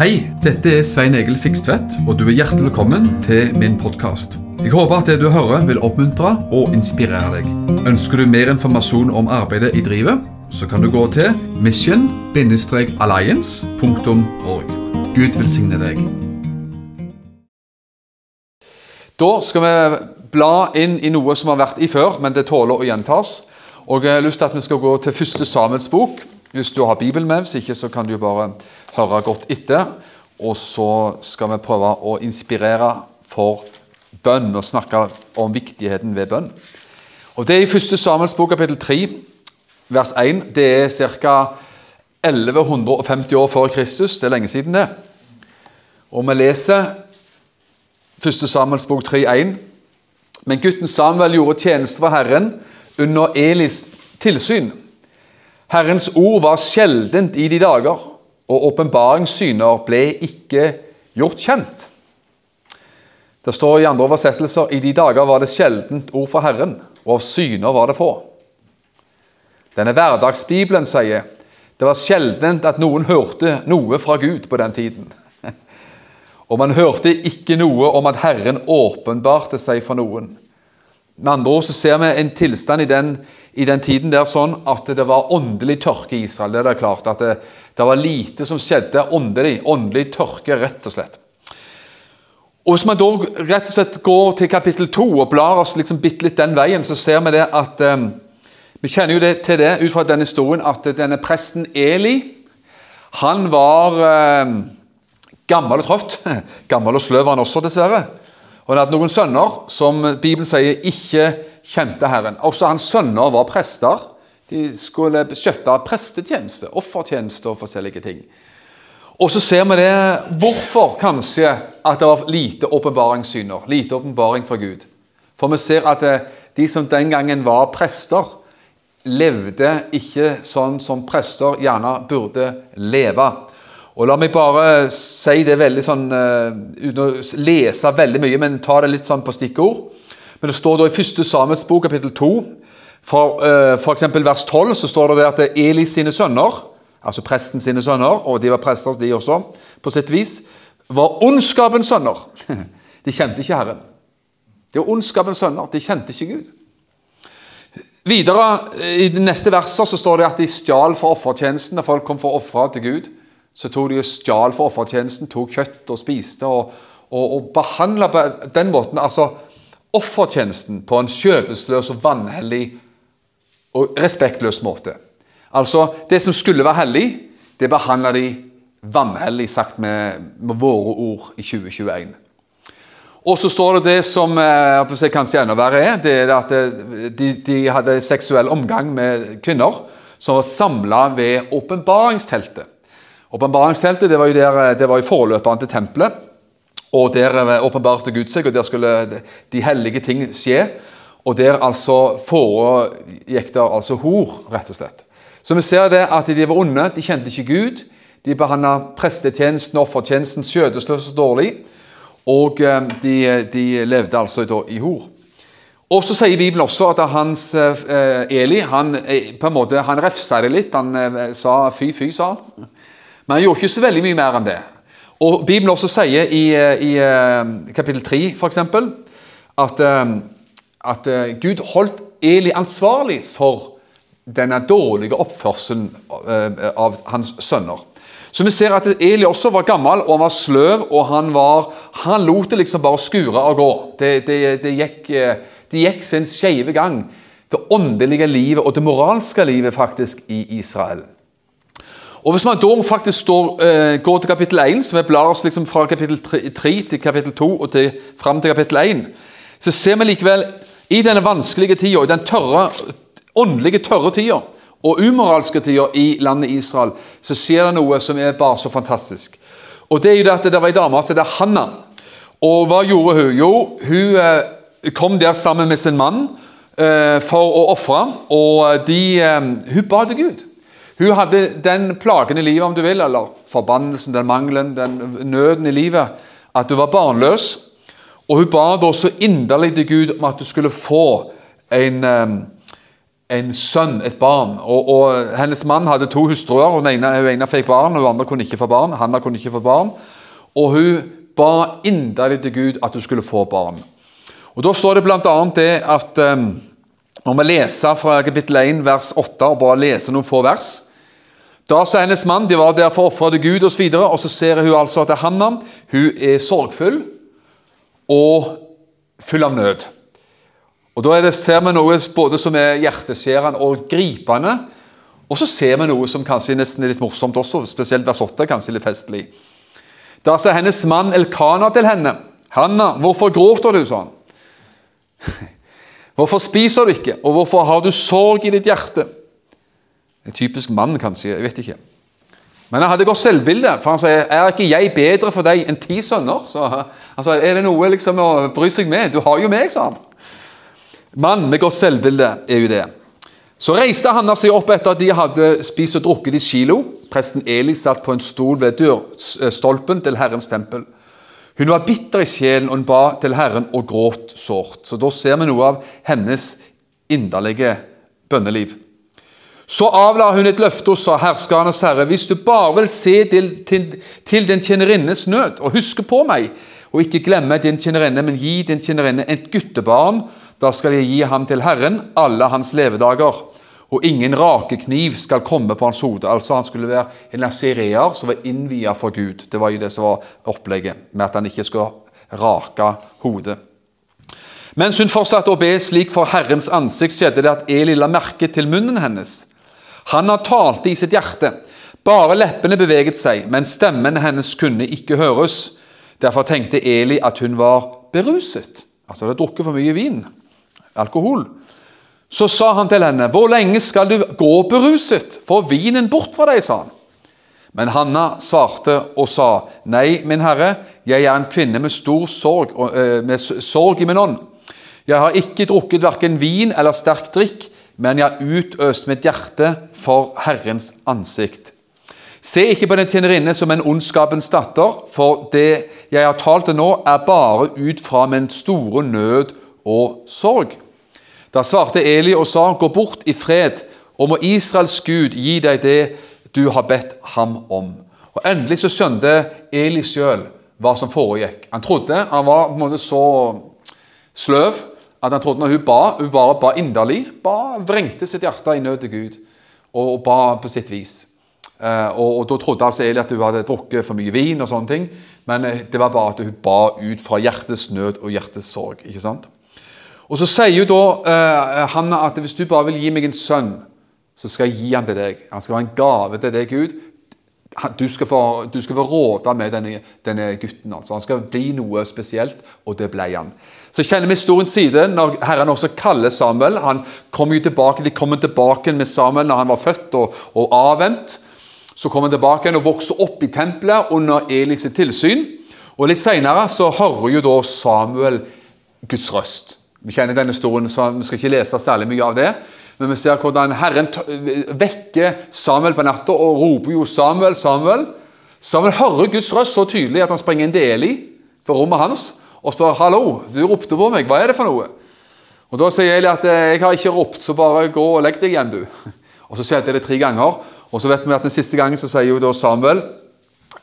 Hei, dette er Svein Egil Fikstvedt, og du er hjertelig velkommen til min podkast. Jeg håper at det du hører vil oppmuntre og inspirere deg. Ønsker du mer informasjon om arbeidet i drivet, så kan du gå til mission-alliance.org. Gud velsigne deg. Da skal vi bla inn i noe som har vært i før, men det tåler å gjentas. Og Jeg har lyst til at vi skal gå til første Samuels bok. Hvis du har Bibelen med, hvis ikke så kan du bare høre godt etter. Og så skal vi prøve å inspirere for bønn og snakke om viktigheten ved bønn. Og Det er i 1. Samuels bok kapittel 3, vers 1. Det er ca. 1150 år før Kristus. Det er lenge siden, det. Og vi leser 1. Samuels bok 3,1. Men gutten Samuel gjorde tjeneste for Herren under Elis tilsyn. Herrens ord var sjeldent i de dager, og åpenbaringssyner ble ikke gjort kjent. Det står i andre oversettelser i de dager var det sjeldent ord fra Herren, og av syner var det få. Denne hverdagsbibelen sier det var sjeldent at noen hørte noe fra Gud på den tiden. Og man hørte ikke noe om at Herren åpenbarte seg for noen. Med andre ord så ser vi en tilstand i den, i den tiden der sånn at det var åndelig tørke i Israel. Det er klart at det, det var lite som skjedde åndelig. Åndelig tørke, rett og slett. Og Hvis man da rett og slett går til kapittel 2 og blar oss liksom bitte litt den veien, så ser vi det at um, Vi kjenner jo det, til det ut fra denne historien at denne presten Eli han var um, gammel og trøtt. Gammel og sløv var han også, dessverre. Og han hadde noen sønner som Bibelen sier ikke kjente Herren. Også hans sønner var prester. De skulle skjøtte prestetjeneste, offertjeneste og forskjellige ting. Og så ser vi det hvorfor kanskje at det var lite åpenbaringssyner, lite åpenbaring fra Gud. For vi ser at eh, de som den gangen var prester, levde ikke sånn som prester gjerne burde leve. Og La meg bare si det veldig sånn, uh, uten å lese veldig mye, men ta det litt sånn på stikkord. Men Det står da i 1. Samuels bok, kapittel 2, for uh, f.eks. vers 12, så står det at Eli sine sønner, altså presten sine sønner, og de var prester de også, på sitt vis, var ondskapens sønner. De kjente ikke Herren. Det var ondskapens sønner. De kjente ikke Gud. Videre, I de neste verser så står det at de stjal for offertjenesten. Da folk kom for å ofre til Gud så tok de stjal for offertjenesten, tok kjøtt og spiste. og, og, og behandla på den måten altså offertjenesten på en skjødesløs og vanhellig og respektløs måte. Altså, Det som skulle være hellig, det behandla de vanhellig, sagt med, med, våre ord i 2021. Og så står det det som eh, kanskje enda verre er, det er at eh, de, de hadde seksuell omgang med kvinner som var samla ved åpenbaringsteltet. Åpenbaringsteltet det var jo der, eh, det var jo forløperen til tempelet. Og Der eh, åpenbarte Gud seg, og der skulle de hellige ting skje. Og der altså foregikk det altså hor, rett og slett. Så vi ser det at de var onde, de kjente ikke Gud. De behandla prestetjenesten og offertjenesten skjødesløst og dårlig. Og eh, de, de, levde altså i hor. Og så sier Bibelen også at hans Eli han, på en måte, han refsa det litt. Han sa fy, fy, sa han. Men han gjorde ikke så veldig mye mer enn det. Og Bibelen også sier i, eh, i eh, kapittel 3 f.eks. at, eh, at Gud holdt Eli ansvarlig for denne dårlige oppførselen av hans sønner. Så vi ser at Eli også var gammel og han var sløv, og han, var, han lot det liksom bare skure og gå. Det, det, det, gikk, det gikk sin skeive gang, det åndelige livet og det moralske livet faktisk i Israel. Og Hvis man da faktisk står, eh, går til kapittel 1, som vi blar oss liksom fra kapittel 3 til kapittel 2 og til, fram til kapittel 1, så ser vi likevel i denne vanskelige tida, i den tørre, åndelige tørre tida og umoralske tida i landet Israel, så skjer det noe som er bare så fantastisk. Og Det er jo det at det var ei dame som het Hanna. Og hva gjorde hun? Jo, hun eh, kom der sammen med sin mann eh, for å ofre, og de, eh, hun ba til Gud. Hun hadde den plagen i livet, om du vil, eller forbannelsen, den mangelen, den nøden i livet, at du var barnløs. Og hun ba da så inderlig til Gud om at du skulle få en, en sønn, et barn. Og, og Hennes mann hadde to hustruer. og Den hun ene fikk barn, og den andre kunne ikke få barn. Hanna kunne ikke få barn. Og hun ba inderlig til Gud at hun skulle få barn. Og Da står det bl.a. det at um, Når vi leser fra kapittel 1, vers 8, og bare leser noen få vers Da sa hennes mann de var der for å ofre til Gud osv., og, og så ser hun altså at Hanna hun er sorgfull og full av nød. Og Da det, ser vi noe både som er hjerteskjærende og gripende. Og så ser vi noe som kanskje nesten er litt morsomt også, spesielt vers 8. kanskje litt festlig. Da sa hennes mann Elkana til henne, 'Hanna, hvorfor gråter du?' sa han. 'Hvorfor spiser du ikke, og hvorfor har du sorg i ditt hjerte?' En typisk mann, kanskje. Jeg vet ikke. Men han hadde godt selvbilde, for han sa 'Er ikke jeg bedre for deg enn ti sønner?' Så, altså, Er det noe liksom å bry seg med? Du har jo meg, sa han. Mann med godt selvbilde er jo det. Så reiste Hanna seg opp etter at de hadde spist og drukket i Kilo. Presten Eli satt på en stol ved dørstolpen til Herrens tempel. Hun var bitter i sjelen, og hun ba til Herren og gråt sårt. Så Da ser vi noe av hennes inderlige bønneliv. Så avla hun et løfte og sa, herskernes herre, hvis du bare vil se til, til, til din tjenerinnes nød, og huske på meg, og ikke glemme din tjenerinne, men gi din tjenerinne et guttebarn, da skal jeg gi ham til Herren alle hans levedager, og ingen rakekniv skal komme på hans hode. Altså Han skulle være en nazireer som var innvia for Gud. Det var jo det som var opplegget, med at han ikke skulle rake hodet. Mens hun fortsatte å be slik for Herrens ansikt, skjedde det at Eli la merke til munnen hennes. Han har talte i sitt hjerte. Bare leppene beveget seg, men stemmen hennes kunne ikke høres. Derfor tenkte Eli at hun var beruset. Altså hadde drukket for mye vin alkohol. Så sa han til henne, 'Hvor lenge skal du gå beruset? Få vinen bort fra deg', sa han. Men Hanna svarte og sa, 'Nei, min herre, jeg er en kvinne med stor sorg, eh, med sorg i min ånd.' 'Jeg har ikke drukket verken vin eller sterk drikk, men jeg har utøst mitt hjerte for Herrens ansikt.' Se ikke på den tjenerinne som en ondskapens datter, for det jeg har talt til nå, er bare ut fra min store nød og sorg. Da svarte Eli og sa, Gå bort i fred, og må Israels Gud gi deg det du har bedt ham om. Og Endelig så skjønte Eli sjøl hva som foregikk. Han trodde han var på en måte så sløv at han trodde når hun ba, hun bare ba inderlig, ba, vrengte sitt hjerte i nød til Gud og, og ba på sitt vis. Uh, og, og, Da trodde altså Eli at hun hadde drukket for mye vin, og sånne ting, men uh, det var bare at hun ba ut fra hjertets nød og hjertets sorg. ikke sant? Og Så sier jo da uh, Hanna at hvis du bare vil gi meg en sønn, så skal jeg gi han til deg. Han skal være en gave til deg, Gud. Du skal få, du skal få råde med denne, denne, gutten. altså. Han skal bli noe spesielt, og det ble han. Så kjenner vi historiens side når Herren også kaller Samuel. Han kommer jo tilbake, De kommer tilbake med Samuel når han var født og, og avvent. Så kommer han tilbake og vokser opp i tempelet under Elis tilsyn. Og Litt senere så hører jo da Samuel Guds røst. Vi kjenner denne historien, så vi skal ikke lese særlig mye av det. Men vi ser hvordan Herren vekker Samuel på natta og roper jo 'Samuel, Samuel'. Samuel hører Guds røst så tydelig at han springer inn til Eli på rommet hans og spør 'Hallo, du ropte på meg. Hva er det for noe?' Og Da sier Eli at 'jeg har ikke ropt, så bare gå og legg deg igjen, du'. Og Så skjedde det tre ganger. Og så vet vi at Den siste gangen så sier jo da Samuel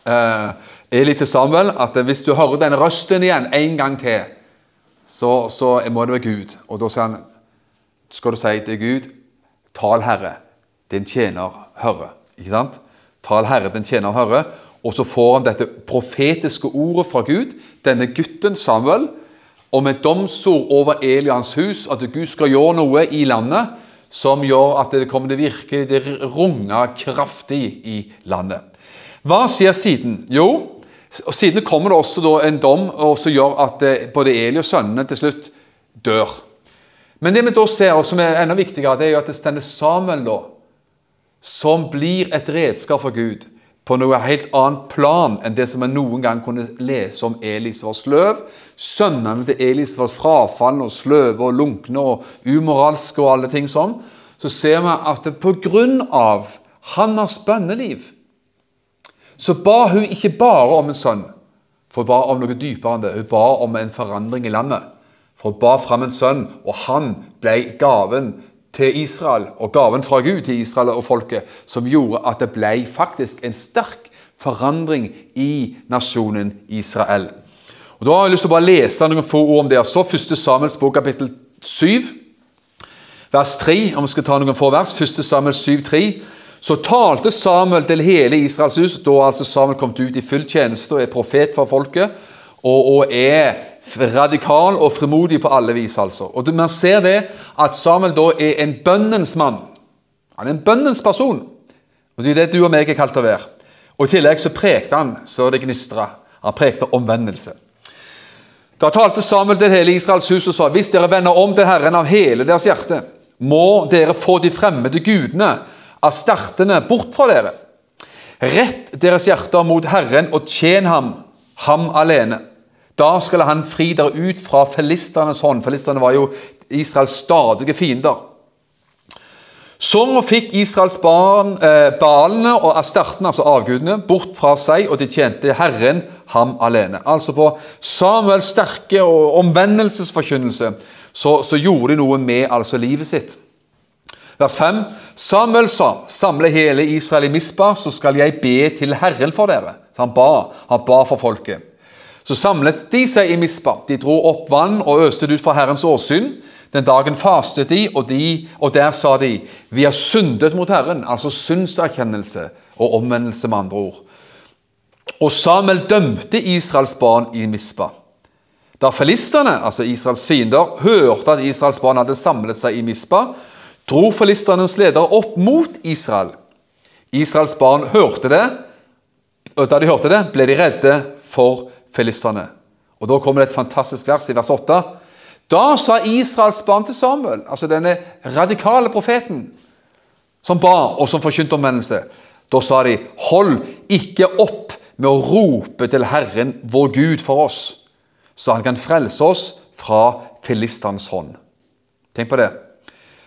eh, Eli til Samuel at hvis du hører denne røsten igjen en gang til så, så må det være Gud. Og da sier han, skal du si til Gud, tal Herre, din tjener hører. Ikke sant? Tal Herre, din tjener hører. Og så får han dette profetiske ordet fra Gud, denne gutten Samuel, og med domsord over Elians hus, at Gud skal gjøre noe i landet som gjør at det kommer til å virke det runger kraftig i landet. Hva sier siden? Jo, Siden kommer det også en dom som gjør at eh, både Eli og sønnene til slutt dør. Men det vi da ser, og som er enda viktigere, det er jo at det stender Samuel, da, som blir et redskap for Gud på noe helt annet plan enn det som vi noen gang kunne lese om Elis var sløv. Sønnene til Elis var frafalne og sløve og lunkne og umoralske og alle ting sånn. Så ser vi at pga. hans bønneliv så ba hun ikke bare om en sønn, for hun ba om noe dypere enn det. Hun ba om en forandring i landet. For hun ba fram en sønn, og han ble gaven til Israel, og gaven fra Gud til Israel og folket, som gjorde at det ble faktisk en sterk forandring i nasjonen Israel. Og Da har jeg lyst til å bare lese noen få ord om det. Så 1. Samuels bok, kapittel 7, vers 3. Om vi skal ta noen få vers. 1. Samuel 7, 3. Så talte Samuel til hele Israels hus. Da altså Samuel kommet ut i full tjeneste og er profet for folket. Og, og er radikal og frimodig på alle vis. altså. Og Man ser det at Samuel da er en bønnens mann. Han er en bønnens person. Og Det er det du og meg er kalt å være. Og I tillegg så prekte han så det gnistra. Han prekte omvendelse. Da talte Samuel til hele Israels hus og sa hvis dere vender om til Herren av hele deres hjerte, må dere få de fremmede gudene av stertene bort fra dere. Rett deres hjerter mot Herren og tjen ham, ham alene. Da skal han fri dere ut fra filisternes hånd. Filisterne var jo Israels stadige fiender. Så fikk Israels barn eh, Balene og Astartene, altså avgudene, bort fra seg, og de tjente Herren ham alene. Altså På Samuels sterke og omvendelsesforkynnelse så, så gjorde de noe med altså livet sitt. Vers 5. Samuel sa, samle hele Israel i Mispa, så skal jeg be til Herren for dere. Så han ba, han ba for folket. Så samlet de seg i Mispa. De dro opp vann og øste det ut fra Herrens åsyn. Den dagen fastet de, og, de, og der sa de Vi har syndet mot Herren. Altså syndserkjennelse og omvendelse, med andre ord. Og Samuel dømte Israels barn i Mispa. Da filistene, altså Israels fiender, hørte at Israels barn hadde samlet seg i Mispa, dro filisternes ledere opp mot Israel. Israels barn hørte det, og da de hørte det, ble de redde for filistene. Og Da kommer det et fantastisk vers i vers 8. Da sa Israels barn til Samuel, altså denne radikale profeten, som ba og som forkynte omvendelse, da sa de, hold ikke opp med å rope til Herren vår Gud for oss, så han kan frelse oss fra filistans hånd. Tenk på det.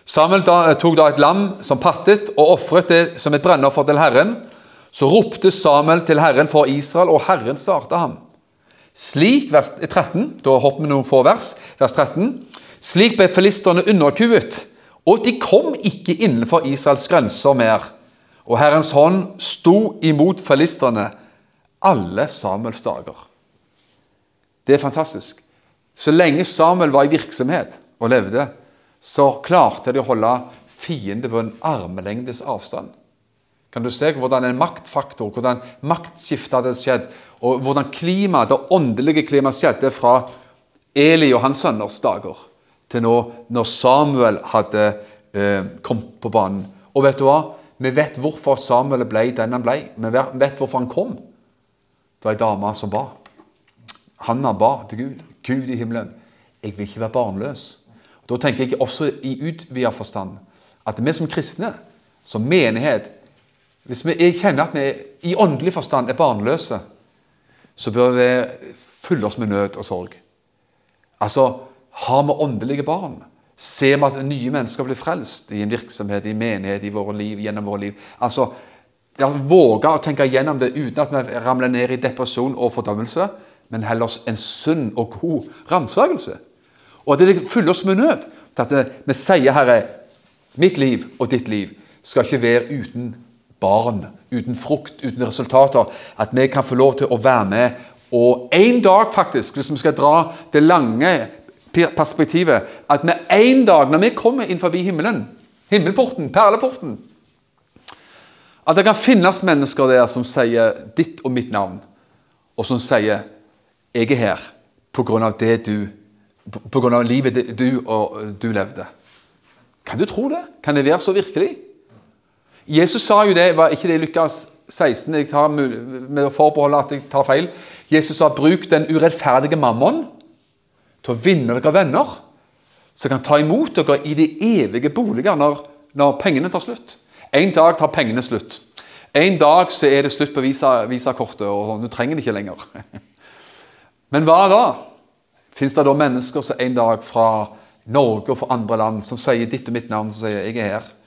Samuel da, tok da et lam som pattet, og ofret det som et brennoffer til Herren. Så ropte Samuel til Herren for Israel, og Herren svarte ham. Slik, vers 13, da hopper vi noen få vers, vers 13. Slik ble filisterne underkuet, og de kom ikke innenfor Israels grenser mer. Og Herrens hånd sto imot filisterne alle Samuels dager. Det er fantastisk. Så lenge Samuel var i virksomhet og levde, så klarte de å holde fienden på en armlengdes avstand. Kan du se hvordan en maktfaktor, hvordan maktskiftet hadde skjedd, og hvordan klima, det åndelige klimaet skjedde fra Eli og hans sønners dager til nå når Samuel hadde eh, kommet på banen. Og vet du hva? Vi vet hvorfor Samuel ble den han ble. Vi vet hvorfor han kom. Det var ei dame som ba. Hanna ba til Gud. Gud i himmelen, jeg vil ikke være barnløs. Da tenker jeg også i utvida forstand at vi som kristne, som menighet Hvis vi kjenner at vi i åndelig forstand er barnløse, så bør vi fylle oss med nød og sorg. Altså, Har vi åndelige barn? Ser vi at nye mennesker blir frelst i en virksomhet, i menighet, i våre liv, gjennom våre liv? Altså, Våge å tenke gjennom det uten at vi ramler ned i depresjon og fordømmelse, men heller en sunn og god ransakelse. Og at det fyller oss med nød. til At vi sier, Herre, mitt liv og ditt liv skal ikke være uten barn, uten frukt, uten resultater. At vi kan få lov til å være med. Og en dag, faktisk, hvis vi skal dra det lange perspektivet, at vi en dag, når vi kommer inn forbi himmelen, himmelporten, perleporten At det kan finnes mennesker der som sier ditt og mitt navn, og som sier 'Jeg er her av det du på grunn av livet du og du levde'. Kan du tro det? Kan det være så virkelig? Jesus sa jo det, var ikke det i Lukas 16 jeg tar med å forbeholde at jeg tar feil. Jesus sa 'bruk den urettferdige mammon til å vinne dere venner', som kan ta imot dere i de evige boliger når, når pengene tar slutt. En dag tar pengene slutt. En dag så er det slutt på visa, visakortet, og du trenger det ikke lenger. Men hva da? Fins det da mennesker som en dag fra Norge og fra andre land som sier ditt og mitt navn, som sier 'jeg er her'?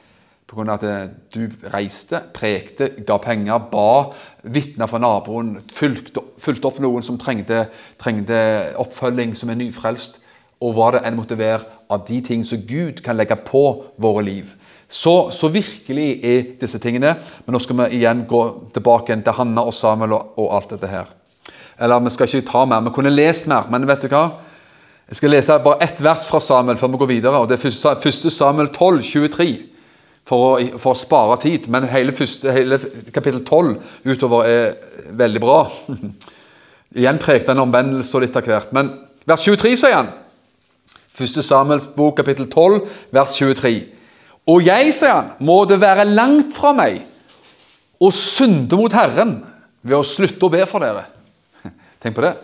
Pga. at eh, du reiste, prekte, ga penger, ba, vitna for naboen, fulgte, fulgte, opp noen som trengte, trengte, oppfølging, som er nyfrelst. og hva det enn måtte være av de ting som Gud kan legge på våre liv. Så, så virkelig er disse tingene. Men nå skal vi igjen gå tilbake til Hanna og Samuel og, og alt dette her. Eller vi skal ikke ta mer. Vi kunne lest mer, men vet du hva? Jeg skal lese bare ett vers fra Samuel før vi går videre. og Det er 1. Samuel 12, 23. For å, for å spare tid. Men hele, første, hele kapittel 12 utover er veldig bra. Igjen prekte den omvendelse og litt av hvert. Men vers 23 sier han. Første Samuels bok kapittel 12, vers 23. Og jeg, sier han, må det være langt fra meg å synde mot Herren ved å slutte å be for dere. Tenk på det.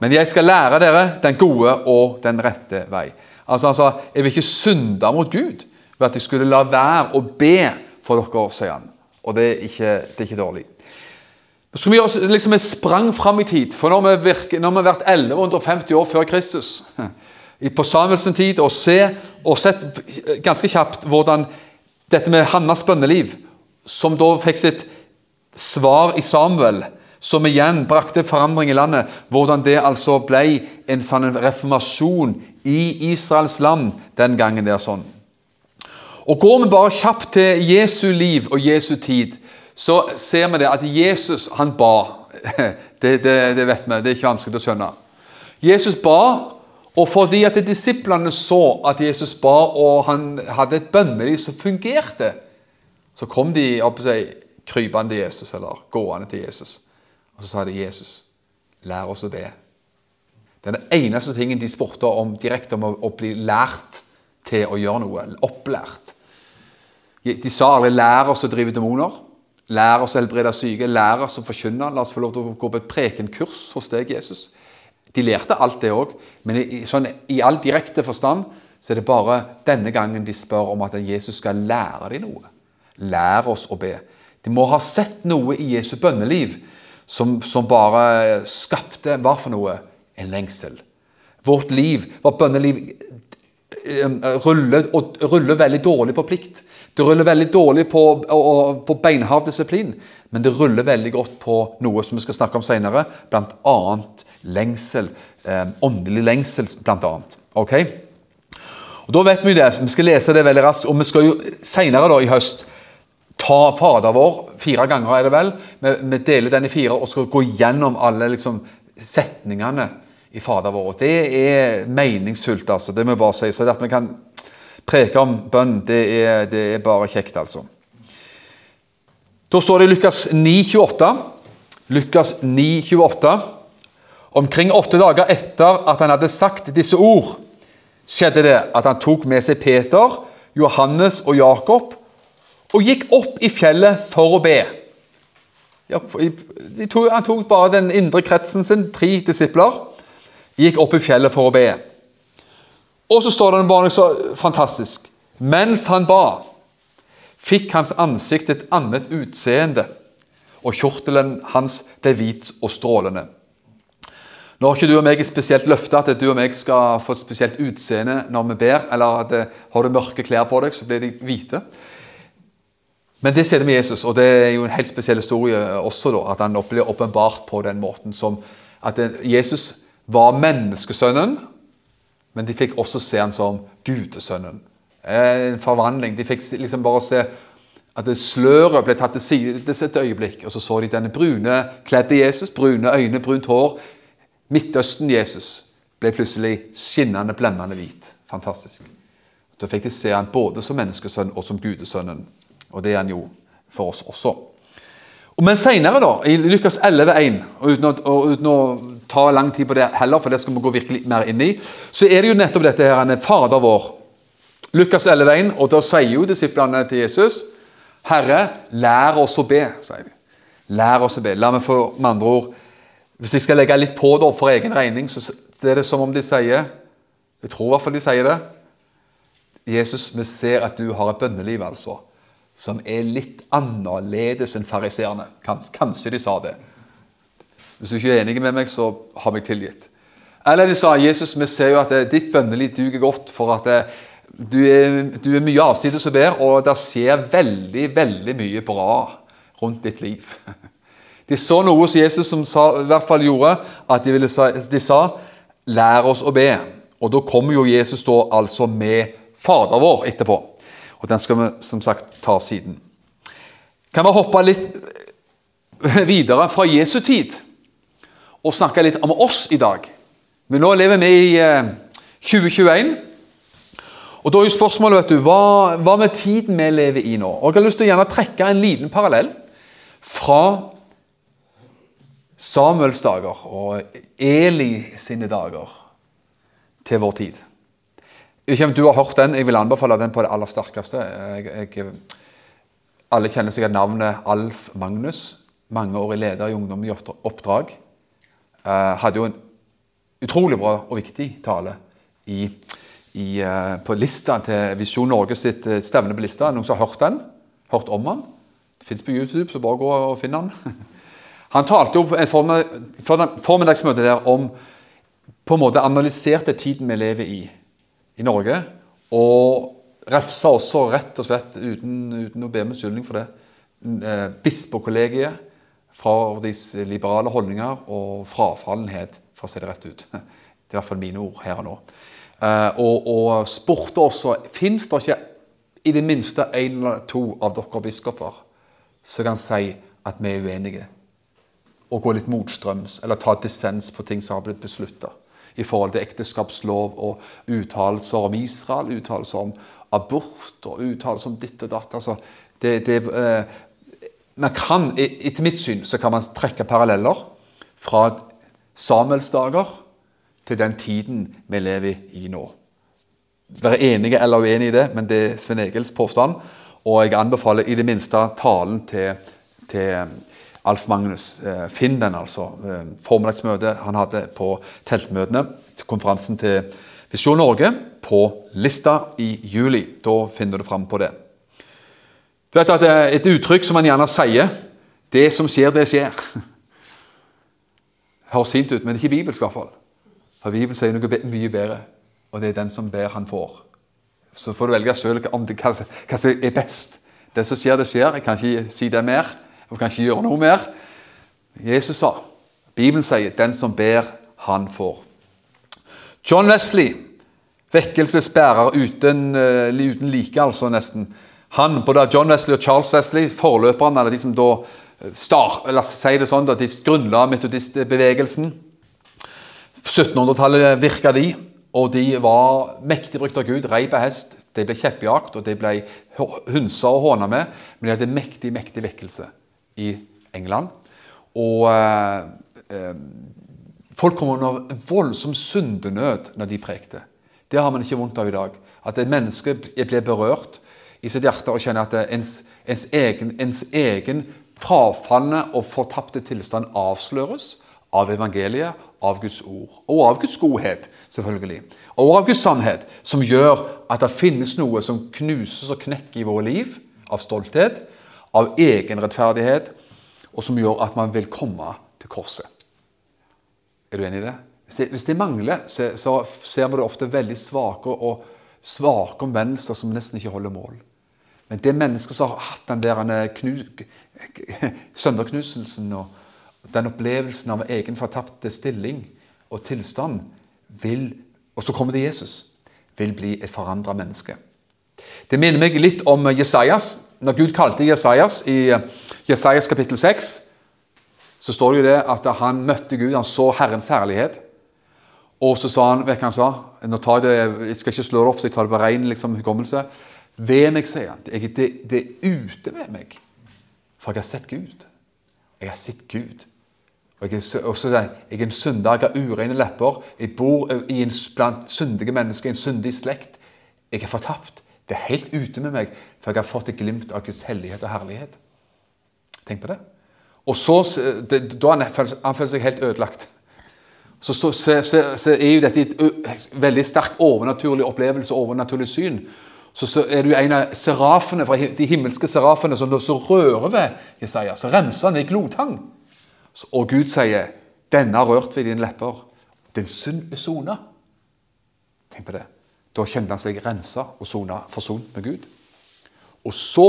Men jeg skal lære dere den gode og den rette vei. Altså sa jeg vil ikke synde mot Gud ved at jeg skulle la være å be for dere, sier han. Og det er ikke, det er ikke dårlig. Så vi også, liksom vi sprang fram i tid. For når vi, vi har vært 1150 år før Kristus, på Samuelsen tid, og, se, og sett ganske kjapt hvordan dette med Hannas bønneliv, som da fikk sitt svar i Samuel som igjen brakte forandring i landet. Hvordan det altså ble en sånn reformasjon i Israels land den gangen. der sånn. Og Går vi bare kjapt til Jesu liv og Jesu tid, så ser vi det at Jesus han ba. Det, det, det vet vi, det er ikke vanskelig å skjønne. Jesus ba, og fordi at disiplene så at Jesus ba, og han hadde et bønneliv som fungerte, så kom de opp og seg, krypende til Jesus, eller gående til Jesus. Og så sa de Jesus, lær oss å be. Det er den eneste tingen de spurte om direkte om å, bli lært til å gjøre noe. Opplært. De sa alle 'lær oss å drive demoner', 'lær oss å helbrede syke', 'lær oss å forkynne', 'la oss få lov til å gå på et prekenkurs hos deg, Jesus'. De lærte alt det òg, men i, sånn, i all direkte forstand så er det bare denne gangen de spør om at Jesus skal lære dem noe. Lær oss å be. De må ha sett noe i Jesu bønneliv som, som bare skapte hva for noe? En lengsel. Vårt liv, vårt bønneliv, eh, ruller, ruller, veldig dårlig på plikt. Det ruller veldig dårlig på, på beinhard disiplin, men det ruller veldig godt på noe som vi skal snakke om senere, bl.a. lengsel. Eh, åndelig lengsel, bl.a. Okay? Og Da vet vi det. Vi skal lese det veldig raskt. og Vi skal jo senere i høst ta Fader vår fire ganger, er det vel. Vi, vi, deler den i fire og skal gå gjennom alle liksom, setningene i Fader vår. Det er meningsfullt, altså. Det må jeg bare si. Så at vi kan preke om bønn, det er, det er bare kjekt, altså. Da står det i Lukas 9,28. Lukas 9,28. Omkring åtte dager etter at han hadde sagt disse ord, skjedde det at han tok med seg Peter, Johannes og Jakob og gikk opp i fjellet for å be. Han tok bare den indre kretsen sin, tre disipler, gikk opp i fjellet for å be. Og så står det bare så fantastisk Mens han ba, fikk hans ansikt et annet utseende, og kjortelen hans ble hvit og strålende. Nå har ikke du og meg spesielt løfta at du og meg skal få et spesielt utseende når vi ber, eller at har du mørke klær på deg, så blir de hvite. Men det skjedde med Jesus, og det er jo en helt spesiell historie også. da, At han blir åpenbart på den måten som at Jesus var menneskesønnen, men de fikk også se han som gudesønnen. En forvandling. De fikk liksom bare se at det sløret ble tatt til side et øyeblikk, og så så de denne brune kledde Jesus, brune øyne, brunt hår. Midtøsten-Jesus ble plutselig skinnende, blendende hvit. Fantastisk. Da fikk de se han både som menneskesønn og som gudesønnen. Og det er han jo for oss også. Men senere, da, i Lukas 11,1, og og uten å ta lang tid på det heller, for det skal vi gå virkelig mer inn i, så er det jo nettopp dette her, han er Fader vår. Lukas 11,1, og da sier jo disiplene til Jesus Herre, lær oss å be. sier de. Lær oss å be. La meg få med andre ord Hvis jeg skal legge litt på da, for egen regning, så er det som om de sier Jeg tror i hvert fall de sier det. Jesus, vi ser at du har et bønneliv, altså som er litt annerledes enn fariseerne. Kanskje de sa det. Hvis du ikke er enig med meg, så har meg tilgitt. Eller de sa Jesus, vi ser jo at eh, ditt bønneliv duger godt for at eh, du er, du er mye avsides og ber, og det skjer veldig, veldig mye bra rundt ditt liv. De så noe hos Jesus som sa, i hvert fall gjorde at de, ville, de sa 'lær oss å be'. Og da kommer jo Jesus da altså med Fader vår etterpå. Og den skal vi som sagt ta siden. Kan vi hoppe litt videre fra Jesu tid og snakke litt om oss i dag? Men nå lever vi i 2021. Og da er jo spørsmålet vet du, hva, hva med tiden vi lever i nå? Og Jeg har lyst til å gjerne trekke en liten parallell fra Samuels dager og Eli sine dager til vår tid. Ikke om du har hørt den. Jeg vil anbefale den på det aller sterkeste. Jeg, jeg, alle kjenner sikkert navnet Alf Magnus. Mangeårig leder i Ungdom i oppdrag. Uh, hadde jo en utrolig bra og viktig tale i i, uh, på lista til Visjon Norge sitt uh, stevne på lista. Noen som har hørt den? Hørt om den? Det fins på YouTube, så bare gå og finn den. Han talte jo på en formiddagsmøte der om på en måte analyserte tiden vi lever i i Norge. Og refsa også rett og slett, uten, uten å be om unnskyldning for det, eh, bispekollegiet fra deres liberale holdninger og frafallenhet, for å si det rett ut. Det er i hvert fall mine ord her og nå. Uh, og, og spurte også Fins det ikke i det minste én eller to av dere biskoper som kan si at vi er uenige? Og gå litt motstrøms, eller ta dissens på ting som har blitt beslutta. I forhold til ekteskapslov og uttalelser om Israel, uttalelser om abort og uttalelser om ditt og datt. Altså, det, det, uh, man kan, Etter mitt syn så kan man trekke paralleller fra Samuels dager til den tiden vi lever i nå. Være enige eller uenige i det, men det er Svein Egils påstand. Og jeg anbefaler i det minste talen til, til Alf Magnus. Eh, finn den, altså. Eh, formiddagsmøtet han hadde på teltmøtene. Konferansen til Visjon Norge på lista i juli. Da finner du fram på det. Du vet at Et uttrykk som man gjerne sier Det som skjer, det skjer. Høres fint ut, men ikke bibelsk i hvert fall. For Bibelen sier noe mye bedre, og det er den som ber, han får. Så får du velge sjøl hva som er best. Det som skjer, det skjer. Jeg kan ikke si det mer. Jeg kan ikke gjøre noe mer. Jesus sa, Bibelen sier 'den som ber, han får'. John Wesley, vekkelsesbærer uten, uh, uten like, altså nesten. Han, Både John Wesley og Charles Wesley, forløperne, eller de som da eh, la oss si det sånn, da, de grunnla metodistbevegelsen 1700-tallet virka de, og de var mektig brukt av Gud. Rei på hest. De ble kjeppjakt, og de ble hunsa og håna med. Men de hadde mektig, mektig vekkelse i England. Og eh, eh, folk kom under voldsom syndenød når de prekte. Det har man ikke vondt av i dag. At et menneske blir berørt i sitt hjerte og kjenner at ens, ens egen, ens egen frafalne og fortapte tilstand avsløres av evangeliet, av Guds ord. Og av Guds godhet, selvfølgelig. Og av Guds sannhet, som gjør at det finnes noe som knuses og knekker i våre liv. Av stolthet, av egen rettferdighet, og som gjør at man vil komme til korset. Er du enig i det? Hvis det, mangler, så, ser vi det ofte veldig svake og svake omvendelser som nesten ikke holder mål. Men det mennesket som har hatt den der knu, sønderknuselsen og den opplevelsen av egen fortapte stilling og tilstand vil, og så kommer det Jesus, vil bli et forandra menneske. Det minner meg litt om Jesajas. Når Gud kalte Jesajas i eh, Jesajas kapittel 6, så står det jo det at han møtte Gud, han så Herrens herlighet. Og så sa han vet han sa? Nå tar jeg, det, jeg skal ikke slå det opp, så jeg tar det på ren liksom, hukommelse. Ved meg, sier han. Det, det, det er ute ved meg. For jeg har sett Gud. Jeg har sett Gud. Og jeg er, også, jeg er en synder, jeg har ureine lepper. Jeg bor en, blant syndige mennesker, i en syndig slekt. Jeg er fortapt. Det er helt ute med meg, for jeg har fått et glimt av Guds hellighet og herlighet. Tenk på det. Og så, det, Da han føler, seg helt ødelagt. Så, så, så, så er jo dette et veldig sterkt overnaturlig opplevelse, overnaturlig syn. Så, så er det jo en av serafene, fra de himmelske serafene som rører ved Jesaja. Så renser han i glotang. Og Gud sier 'Denne har rørt ved dine lepper'. Din synd er sona. Tenk på det. Da kjente han seg rensa og sona, forsont med Gud. Og så,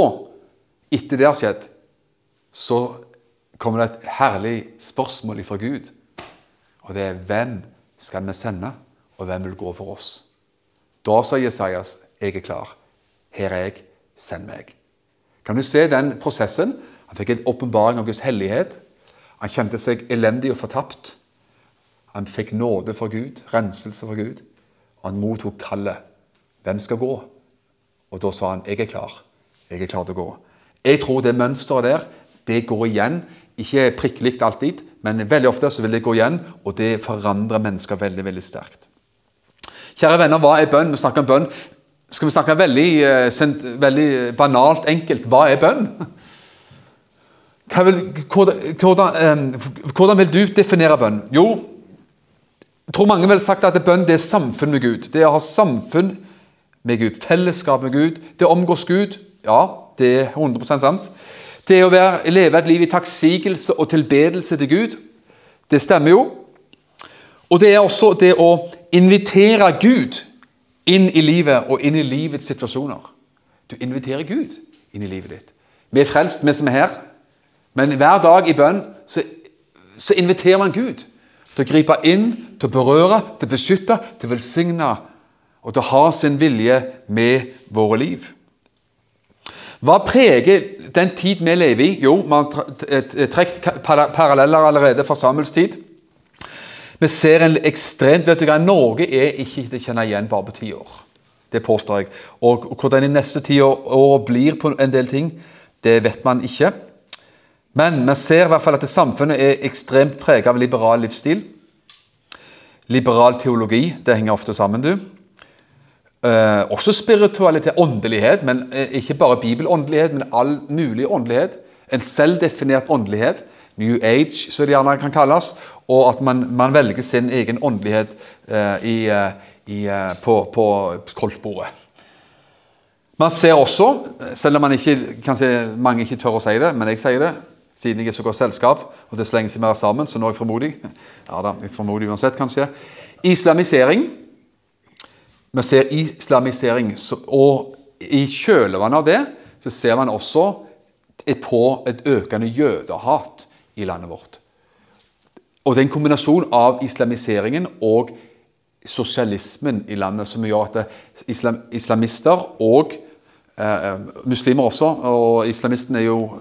etter det har skjedd, så kommer det et herlig spørsmål fra Gud. Og det er 'Hvem skal vi sende?' og hvem vil gå for oss? Da sa Jesajas, jeg er klar. Her er jeg, send meg. Kan du se den prosessen? Han fikk en åpenbaring av Guds hellighet. Han kjente seg elendig og fortapt. Han fikk nåde fra Gud, renselse fra Gud. Han mottok kallet. Hvem skal gå? Og da sa han, jeg er klar. Jeg er klar til å gå. Jeg tror det mønsteret der, det går igjen. Ikke prikkelig alltid, men veldig ofte så vil det gå igjen, og det forandrer mennesker veldig veldig sterkt. Kjære venner, hva er bønn? Vi snakker om bønn. Skal vi snakke veldig, eh, veldig banalt, enkelt hva er bønn? Vil, hvordan, eh, hvordan, vil du definere bønn? Jo, jeg tror mange ville sagt at bønn det er samfunn med Gud. Det er å ha samfunn med Gud, fellesskap med Gud, det omgås Gud. Ja, det er 100% sant. Det å være, leve et liv i takksigelse og tilbedelse til Gud, det stemmer jo. Og det er også det å invitere Gud inn i livet og inn i livets situasjoner. Du inviterer Gud inn i livet ditt. Vi er frelst, vi som er her. Men hver dag i bønn så, så inviterer man Gud til å gripe inn, til å berøre, til å beskytte, til å velsigne og til å ha sin vilje med våre liv. Hva preger den tid vi lever i? Jo, vi har trukket paralleller allerede fra Samuels tid. Vi ser en ekstremt vet du hva, Norge er ikke til å kjenne igjen bare på ti år. Det påstår jeg. Og hvordan de neste ti år blir på en del ting, det vet man ikke. Men vi ser i hvert fall at samfunnet er ekstremt preget av liberal livsstil. Liberal teologi. Det henger ofte sammen, du. Eh, også spiritualitet, åndelighet, men eh, ikke bare bibelåndelighet, men all mulig åndelighet. En selvdefinert åndelighet. New Age, som det gjerne kan kalles og at man, man velger sin egen åndelighet eh, i, eh, i, eh, på, på koldtbordet. Man ser også, selv om man ikke, kanskje mange ikke tør å si det, men jeg sier det, siden jeg er så godt selskap, og det er så lenge siden vi er sammen, så nå er jeg formodig Ja da, jeg formodig uansett, kanskje. Islamisering. Vi ser islamisering, og i kjølvannet av det så ser man også på et økende jødehat i landet vårt. Og det er en kombinasjon av islamiseringen og sosialismen i landet som gjør at islam, islamister og eh, muslimer også Og islamisten er jo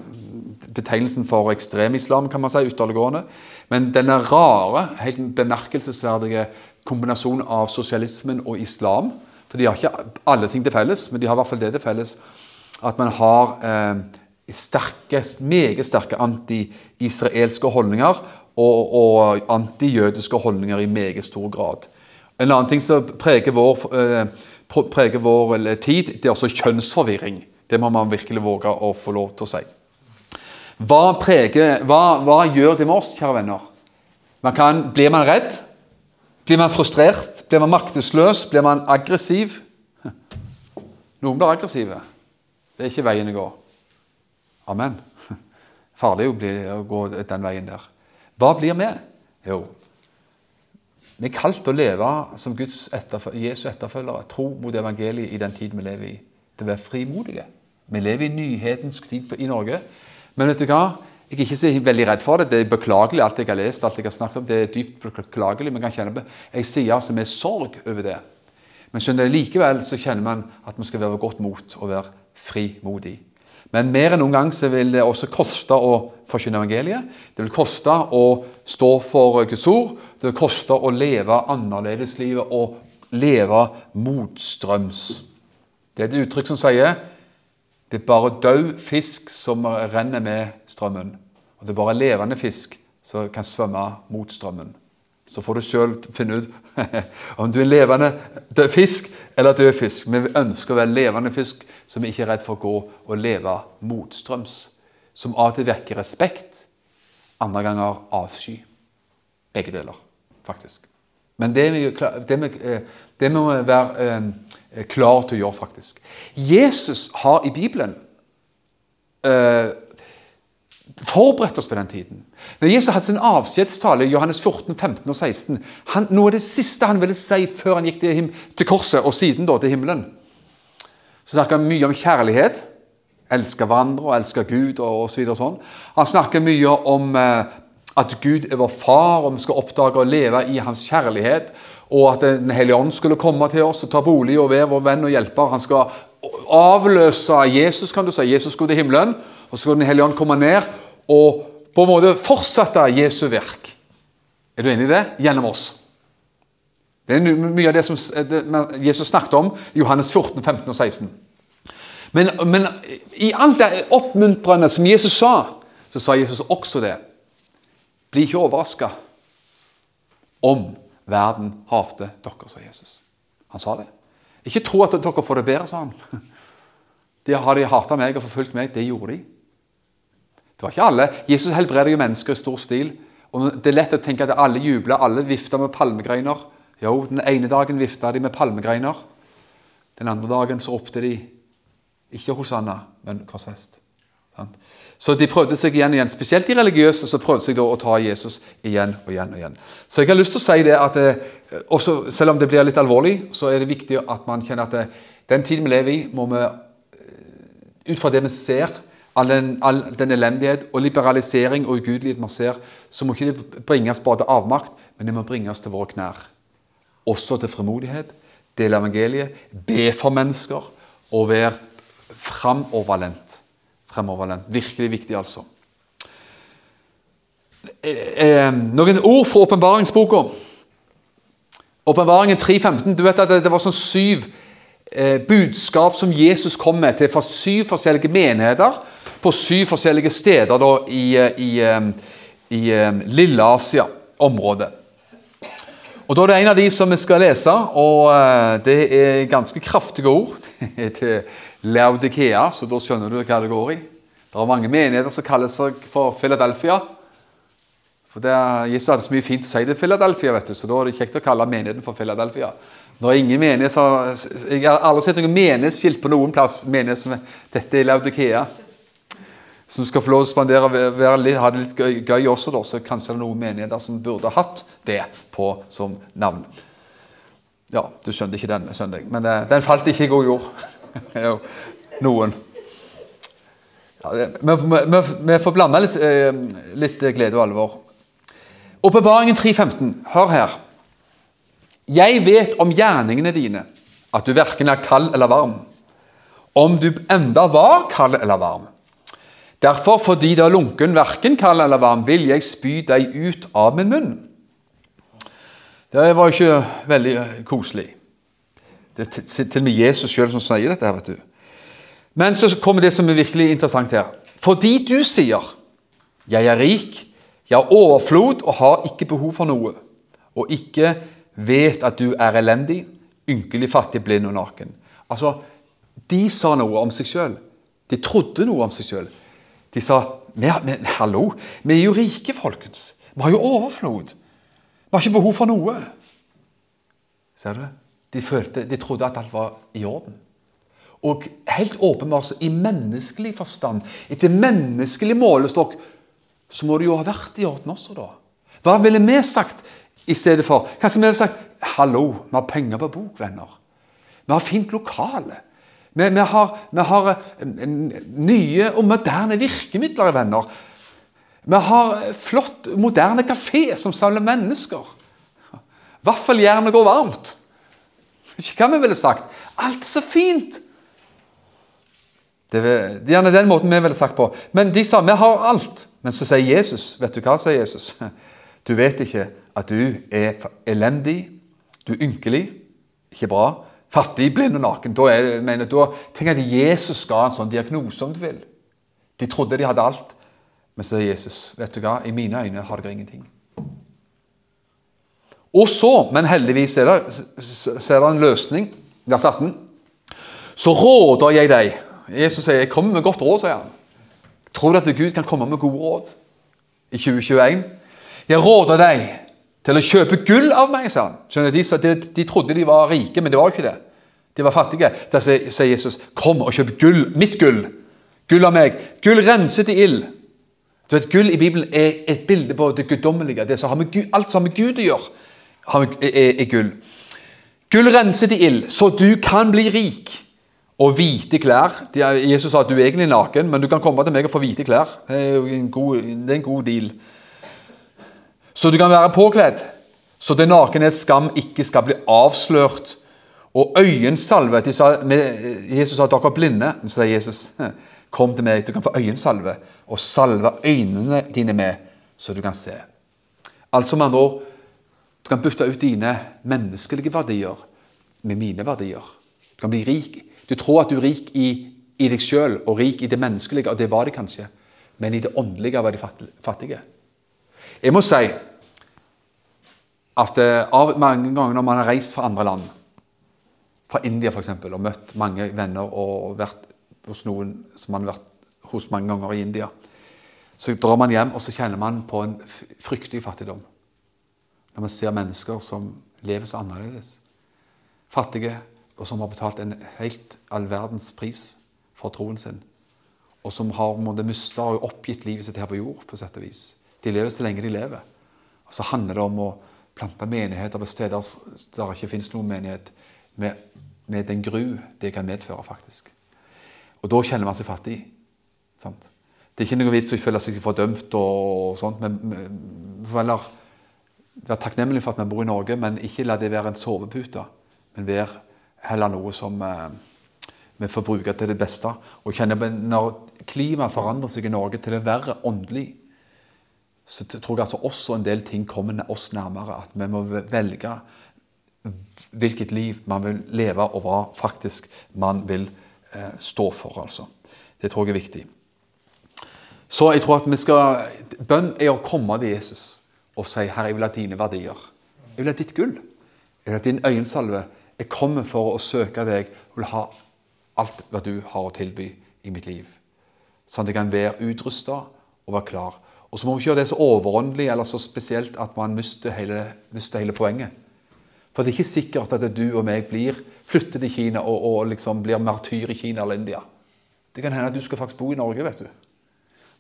betegnelsen for ekstremislam, kan man si, ytterliggående. Men denne rare, helt bemerkelsesverdige kombinasjonen av sosialismen og islam For de har ikke alle ting til felles, men de har i hvert fall det til felles at man har eh, sterke, meget sterke anti-israelske holdninger og, og antijødiske holdninger i meget stor grad. En annen ting som preger vår, eh, preger vår tid, det er også kjønnsforvirring. Det må man virkelig våge å få lov til å si. Hva, preger, hva, hva gjør det med oss, kjære venner? Man kan, blir man redd? Blir man frustrert? Blir man maktesløs? Blir man aggressiv? Noen blir aggressive. Det er ikke veien å gå. Amen. Farlig å, bli, å gå den veien der. Hva blir vi? Jo, vi er kalt å leve som Guds etterføl Jesu etterfølgere, tro mot evangeliet i den tid vi lever i. Til å være frimodige. Vi lever i nyhetens tid i Norge. Men vet du hva? Jeg er ikke så veldig redd for det. Det er beklagelig, alt jeg har lest, alt jeg har snakket om. Det er dypt beklagelig. men kan kjenne på. Jeg sier altså med sorg over det. Men skjønner likevel så kjenner man at man skal være godt mot og være frimodig. Men mer enn noen gang så vil det også koste å forkynne evangeliet. Det vil koste å stå for Guds ord. Det vil koste å leve annerledeslivet og leve motstrøms. Det er et uttrykk som sier det er bare død fisk som renner med strømmen. Og det er bare levende fisk som kan svømme mot strømmen. Så får du sjøl finne ut om du er levende død fisk eller død fisk. Men Vi ønsker å være levende fisk som ikke er redd for å gå og leve motstrøms. Som av og til vekker respekt, andre ganger avsky. Begge deler, faktisk. Men det, vi, det, vi, eh, det må være eh, klar til å gjøre, faktisk. Jesus har i Bibelen eh, forberedt oss på den tiden. Når Jesus hadde sin avskjedstale i Johannes 14, 15 og 16 han, Noe av det siste han ville si før han gikk til, til korset, og siden da til himmelen, så snakker han mye om kjærlighet. Elske hverandre og elske Gud og osv. Så sånn. Han snakker mye om eh, at Gud er vår far, og vi skal oppdage å leve i hans kjærlighet. Og at Den hellige ånd skulle komme til oss og ta bolig og være vår venn og hjelper. Han skal avløse Jesus, kan du si. Jesus skulle til himmelen, og så skulle Den hellige ånd komme ned og på en måte fortsette Jesu verk. Er du enig i det? Gjennom oss. Det er mye av det som Jesus snakket om i Johannes 14, 15 og 16. Men, men i alt det oppmuntrende som Jesus sa, så sa Jesus også det. Bli ikke overraska om verden hater dere, sa Jesus. Han sa det. Ikke tro at dere får det bedre, sa han. De har de hata meg og forfulgt meg. Det gjorde de. Det var ikke alle. Jesus helbreder jo mennesker i stor stil. Og Det er lett å tenke at alle jubler, alle vifter med palmegreiner. Jo, den ene dagen vifta de med palmegreiner. Den andre dagen så ropte de ikke Hosanna, men korsfest. Så de prøvde seg igjen og igjen. Spesielt de religiøse så prøvde seg da å ta Jesus igjen og igjen. og igjen. Så jeg har lyst til å si det at eh, også, Selv om det blir litt alvorlig, så er det viktig at man kjenner at det, den tiden vi lever i, må vi eh, ut fra det vi ser, all den, all den elendighet og liberalisering og ugudelighet man ser, så må ikke det bringes bare til avmakt, men det må bringes til våre knær. Også til fremodighet, dele evangeliet, be for mennesker og være framoverlent. Fremoverlent. Virkelig viktig, altså. Eh, eh, noen ord fra åpenbaringsboka. Åpenbaringen 3.15. Du vet at det, var sånn syv eh, budskap som Jesus kom med til fra syv forskjellige menigheter på syv forskjellige steder da, i, i, i, i Lille Asia-området. Og Da er det en av de som vi skal lese, og det er ganske kraftige ord. til Laudikea, så da skjønner du hva det går i. Det er mange menigheter som kaller seg for Philadelphia. For det, Jesus hadde så mye fint å si til Philadelphia, vet du, så da er det kjekt å kalle menigheten for Philadelphia. Når ingen menighet, Jeg har aldri sett noen menighetsskilt på noen plass menighet som dette er Laudikea. Som skal få lov til å spandere og ha det litt gøy, gøy også, da, så kanskje det er noen menigheter som burde hatt det på som navn. Ja, du skjønte ikke den, skjønner. Men uh, den falt ikke i god jord. jo, noen. Ja, vi, får blande litt, uh, litt, glede og alvor. Åpenbaringen 3.15. Hør her. Jeg vet om gjerningene dine, at du verken er kald eller varm. Om du enda var kald eller varm. Derfor, fordi du er lunken, verken kald eller varm, vil jeg spy deg ut av min munn. Det var ikke veldig eh, koselig. Det er til og med Jesus sjøl som sier dette. her, vet du. Men så kommer det som er virkelig interessant her. Fordi du sier 'Jeg er rik, jeg har overflod og har ikke behov for noe', og ikke vet at du er elendig, ynkelig, fattig, blind og naken. Altså, De sa noe om seg sjøl. De trodde noe om seg sjøl. De sa men, 'Hallo, vi er jo rike, folkens. Vi har jo overflod.' Vi har ikke behov for noe. Ser du? De, følte, de trodde at alt var i orden. Og helt åpenbart, i menneskelig forstand, etter menneskelig målestokk, så må det jo ha vært i orden også, da. Hva ville vi sagt i stedet for? Kanskje vi ville sagt Hallo, vi har penger på bok, venner. Vi har fint lokale. Vi, vi, har, vi har nye og moderne virkemidler, venner. Vi har flott, moderne kafé som samler mennesker. Vaffeljernet går varmt. Ikke hva vi ville sagt. Alt er så fint! Det er gjerne den måten vi ville sagt på. Men de sa vi har alt. Men så sier Jesus Vet du hva, sier Jesus? Du vet ikke at du er elendig, du er ynkelig, ikke bra, fattig, blind og naken. Da, er, mener, da tenker jeg at Jesus ha en sånn diagnose, om du vil. De trodde de hadde alt. Men så sier Jesus, vet du hva, i mine øyne har dere ingenting. Og så, men heldigvis er det, så er det en løsning. Vers 18. Så råder jeg deg Jesus sier jeg kommer med godt råd. sier han. Tror du at Gud kan komme med gode råd i 2021? Jeg råder deg til å kjøpe gull av meg, sa han. Skjønner De, de, de trodde de var rike, men det var jo ikke det. De var fattige. Da sier Jesus, 'Kom og kjøp gull, mitt gull.' Gull av meg. Gull renset i ild. Du vet, Gull i Bibelen er et bilde på det guddommelige. Alt som har med Gud å gjøre, er, er gull. Gull renset i ild, så du kan bli rik. Og hvite klær. Jesus sa at du er egentlig naken, men du kan komme til meg og få hvite klær. Det er, en god, det er en god deal. Så du kan være påkledd. så det nakenhets skam ikke skal bli avslørt. Og øyensalve de sa, Jesus sa dere er blinde. Så sa Jesus kom til meg, du kan få øyensalve og salve øynene dine med, så du kan se. Altså med andre ord, du kan bytte ut dine menneskelige verdier med mine verdier. Du kan bli rik. Du tror at du er rik i, i deg sjøl og rik i det menneskelige, og det var det kanskje. Men i det åndelige var de fattige. Jeg må si at eh, av mange ganger når man har reist fra andre land, fra India f.eks., og møtt mange venner og vært hos noen som man har vært hos mange ganger i India, så drar man hjem og så kjenner man på en fryktelig fattigdom. Når man ser mennesker som lever så annerledes. Fattige, og som har betalt en helt all verdens pris for troen sin. Og som har mista og oppgitt livet sitt her på jord. på sett og vis. De lever så lenge de lever. Og Så handler det om å plante menigheter på steder der ikke finnes noen menighet, med, med den gru det kan medføre, faktisk. Og da kjenner man seg fattig. Sant? Det er ikke noe vits å føle seg fordømt og sånt, men heller være takknemlig for at vi bor i Norge, men ikke la det være en sovepute, men være heller noe som eh, vi får bruke til det beste. Og kjenne Når klimaet forandrer seg i Norge til det verre åndelig, så tror jeg altså også en del ting kommer oss nærmere. At vi må velge hvilket liv man vil leve, og hva faktisk man vil eh, stå for. altså. Det tror jeg er viktig. Så jeg tror at vi skal, Bønn er å komme til Jesus og si 'Herre, jeg vil ha dine verdier'. Jeg vil ha ditt gull. Jeg vil ha din øyensalve. Jeg kommer for å søke deg og vil ha alt hva du har å tilby i mitt liv. Sånn at jeg kan være utrusta og være klar. Og så må vi ikke gjøre det så overåndelig eller så spesielt at man mister hele, mister hele poenget. For det er ikke sikkert at du og meg blir flyttet til Kina og, og liksom blir martyr i Kina eller India. Det kan hende at du skal faktisk bo i Norge. vet du.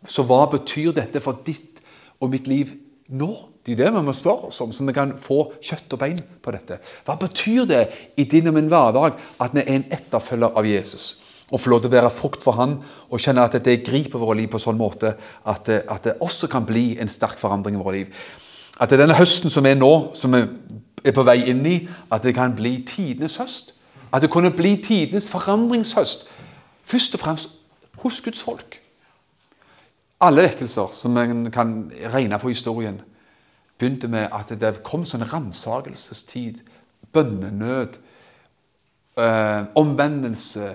Så hva betyr dette for ditt og mitt liv nå? Det er det vi må spørre oss om, så vi kan få kjøtt og bein på dette. Hva betyr det i din og min hverdag at vi er en etterfølger av Jesus? Og få lov til å være frukt for Han og kjenne at det griper våre liv på sånn måte at det, at det også kan bli en sterk forandring i våre liv. At det er denne høsten som er nå, som vi er på vei inn i, at det kan bli tidenes høst. At det kunne bli tidenes forandringshøst. Først og fremst hos Guds folk. Alle vekkelser som en kan regne på historien, begynte med at det kom sånn ransakelsestid, bønnenød, Eh, omvendelse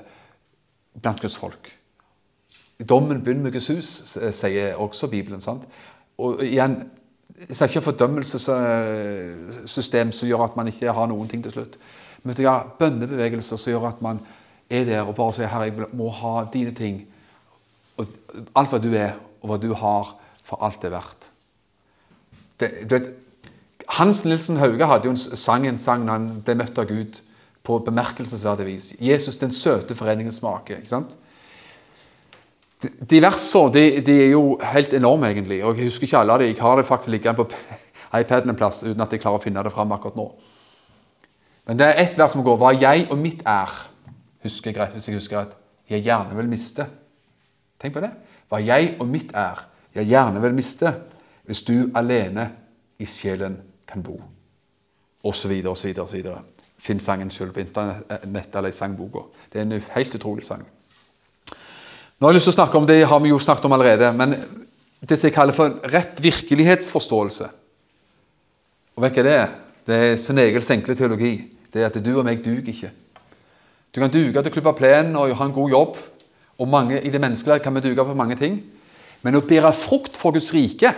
blant Guds folk. Dommen begynner med Guds hus, sier også Bibelen. sant? Og igjen, Jeg er ikke fordømmelsessystem som gjør at man ikke har noen ting til slutt. Men ja, bønnebevegelser som gjør at man er der og bare sier 'Herre, jeg må ha dine ting'. Og alt hva du er, og hva du har, for alt det er verdt. Det, du vet, Hans Nilsen Hauge hadde jo en sang en sang når han ble møtt av Gud på bemerkelsesverdig vis. Jesus, den søte foreningens smake. ikke sant? De versene de, de, er jo helt enorme, egentlig. og Jeg husker ikke alle av dem. Jeg har det faktisk liggende på iPaden en plass uten at jeg klarer å finne det fram akkurat nå. Men det er ett vers som går Hva jeg og mitt er, husker jeg hvis jeg husker at jeg gjerne vil miste. Tenk på det. Hva jeg og mitt er, jeg gjerne vil miste, hvis du alene i sjelen kan bo. Og så videre og så videre. og så videre. Finn sangen sjøl på internett eller i sangboka. Det er en helt utrolig sang. Nå har jeg lyst til å snakke om det har vi jo snakket om allerede, men det som jeg kaller for rett virkelighetsforståelse. Og hva er det? Det er sin egen enkle teologi. Det er at du og meg duger ikke. Du kan duge til å klippe plenen og ha en god jobb. Og mange, I det menneskelige kan vi duge på mange ting. Men å bære frukt for Guds rike,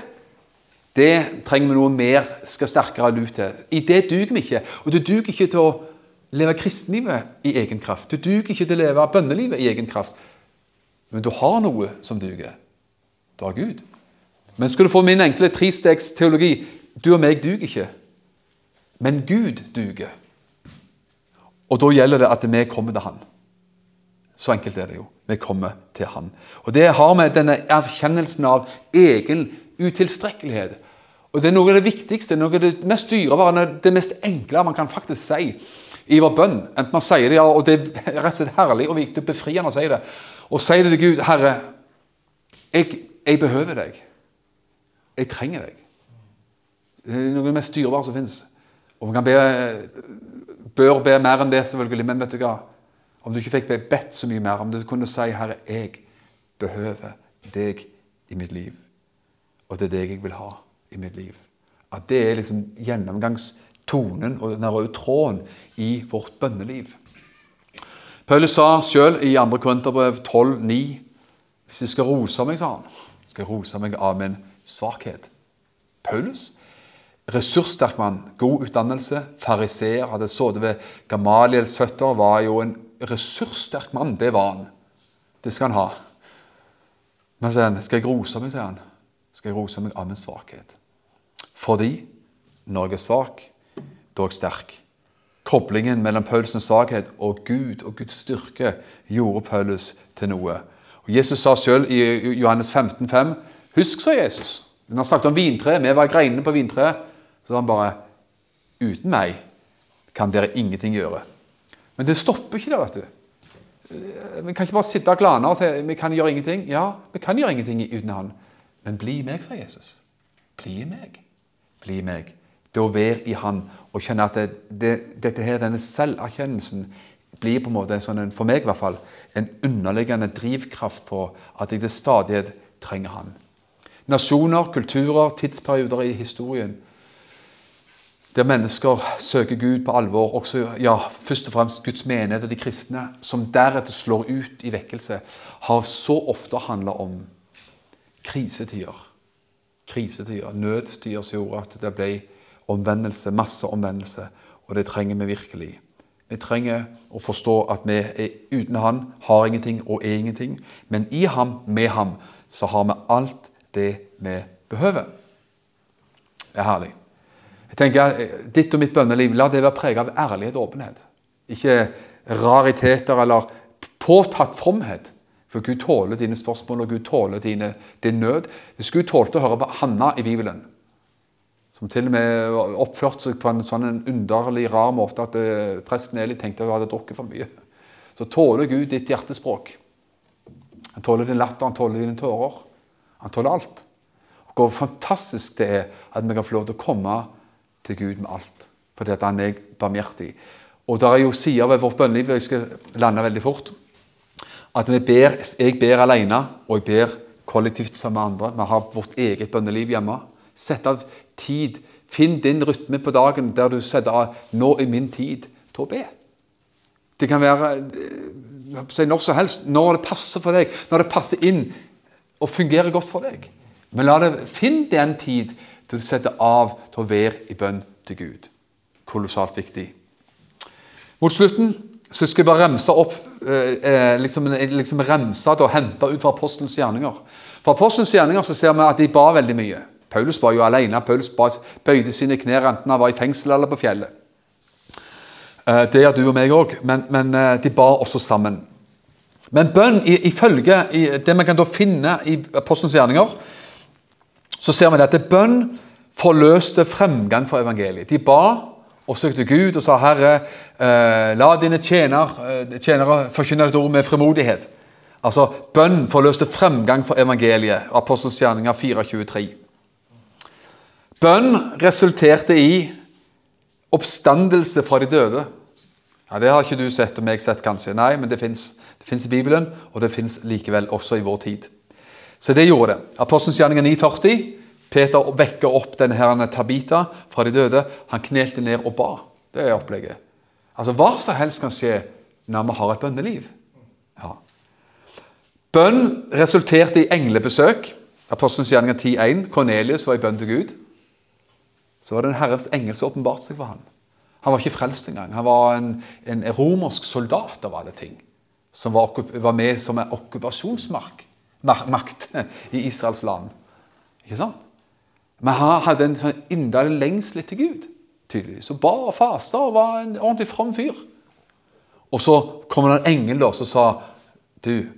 det trenger vi noe mer skal sterkere lut til. I det duger vi ikke. Og du duger ikke til å leve kristenlivet i egen kraft. Du duger ikke til å leve bønnelivet i egen kraft. Men du har noe som duger. Du har Gud. Men skal du få min enkle trestegs teologi Du og meg duger ikke. Men Gud duger. Og da gjelder det at vi kommer til Han. Så enkelt er det jo. Vi kommer til Han. Og Det har med denne erkjennelsen av egen utilstrekkelighet Og Det er noe av det viktigste, noe av det mest dyrebare, det mest enkle man kan faktisk si i vår bønn. Enten man sier det, og det er rett og slett herlig og viktig og befriende å si det og sier det til Gud 'Herre, jeg, jeg behøver deg. Jeg trenger deg.' Det er noe av det mest dyrebare som fins. Og man kan be, bør be mer enn det, selvfølgelig, men vet du hva? Om du ikke fikk bedt så mye mer, om du kunne si 'Herre, jeg behøver deg i mitt liv', og det er deg jeg vil ha i mitt liv. At det er liksom gjennomgangstonen og den røde tråden i vårt bønneliv. Paulus sa sjøl i 2. Korinterbrev 12,9.: Hvis jeg skal rose meg, sa han, skal jeg rose meg av min svakhet. Paulus ressurssterk mann, god utdannelse, fariseer, hadde sittet ved Gamaliels føtter, var jo en ressurssterk mann. Det var han. Det skal han ha. Men så sier han, skal jeg rose meg, sier han, skal jeg rose meg av min svakhet. Fordi når jeg er svak, da er jeg sterk. Koblingen mellom Paulus' svakhet og Gud og Guds styrke gjorde Paulus til noe. Og Jesus sa selv i Johannes 15, 5, Husk, sa Jesus. Når han snakket om vintre, vi var greinene på vintreet, så sa han bare Uten meg kan dere ingenting gjøre. Men det stopper ikke der, vet du. Vi kan ikke bare sitte og glane og si vi kan gjøre ingenting. Ja, vi kan gjøre ingenting uten Han. Men bli meg, sa Jesus. Bli meg. Bli meg. Å være i Han og kjenne at det, det, dette her, denne selverkjennelsen blir på en måte sånn, for meg i hvert fall, en underliggende drivkraft på at jeg til stadighet trenger Han. Nasjoner, kulturer, tidsperioder i historien der mennesker søker Gud på alvor, også ja, først og fremst Guds menighet og de kristne, som deretter slår ut i vekkelse, har så ofte handla om krisetider. Krisetider, nødstider som gjorde at det ble omvendelse, masse omvendelse. Og det trenger vi virkelig. Vi trenger å forstå at vi er uten Han har ingenting og er ingenting. Men i ham, med ham, så har vi alt det vi behøver. Det er herlig. Jeg tenker, eh, Ditt og mitt bønneliv, la det være preget av ærlighet og åpenhet. Ikke rariteter eller påtatt fromhet. For Gud tåler dine spørsmål, og Gud tåler dine, din nød. Hvis Gud tålte å høre på Hanna i Bibelen, som til og med oppførte seg på en sånn underlig, rar måte at eh, presten Eli tenkte at hun hadde drukket for mye, så tåler Gud ditt hjertespråk. Han tåler din latter, han tåler dine tårer. Han tåler alt. Og Hvor fantastisk det er at vi kan få lov til å komme til Gud med alt. Fordi at han er barmhjertig. Og der er jo sider ved vårt bønneliv jeg skal lande veldig fort, at vi ber, jeg ber alene, og jeg ber kollektivt sammen med andre. Vi har vårt eget bønneliv hjemme. Sett av tid. Finn din rytme på dagen der du setter av 'Nå er min tid' til å be. Det kan være eh, når som helst, når det passer for deg, når det passer inn og fungerer godt for deg. Men la det, finn den tid til å sette av til å være i bønn til Gud. Kolossalt viktig. Mot slutten så skal jeg bare remse opp eh, eh liksom, remsa remse og hente ut fra apostelens gjerninger. Fra apostelens gjerninger så ser vi at de ba veldig mye. Paulus var jo alene. Paulus bøyde sine knær enten han var i fengsel eller på fjellet. Eh, det gjør du og meg òg, men, men, de ba også sammen. Men bønn, ifølge det vi kan da finne i apostelens gjerninger, så ser vi at bønn forløste fremgang for evangeliet. De ba og søkte Gud og sa, 'Herre, eh, la dine tjener, eh, tjenere forkynne ditt ord med fremodighet'. Altså, Bønn forløste fremgang for evangeliet. Apostelens gjerninger 423. Bønn resulterte i oppstandelse fra de døde. Ja, Det har ikke du sett, og meg sett kanskje. Nei, men det fins i Bibelen, og det fins likevel også i vår tid. Så det gjorde det. Apostelens gjerninger 940. Peter vekker opp denne Tabita fra de døde. Han knelte ned og ba. Det er opplegget. Altså, Hva som helst kan skje når vi har et bønneliv. Ja. Bønn resulterte i englebesøk. Apostelens gjerninger 10.1. Kornelius var i bønn til Gud. Så var det en Herrens engel som åpenbarte seg for ham. Han var ikke frelst engang. Han var en, en romersk soldat av alle ting. Som var, var med som en okkupasjonsmakt i Israels land. Ikke sant? Men han hadde en sånn inderlig lengsel etter Gud. tydeligvis. Og ba og fasta og var en ordentlig from fyr. Og så kom det en engel som sa Du,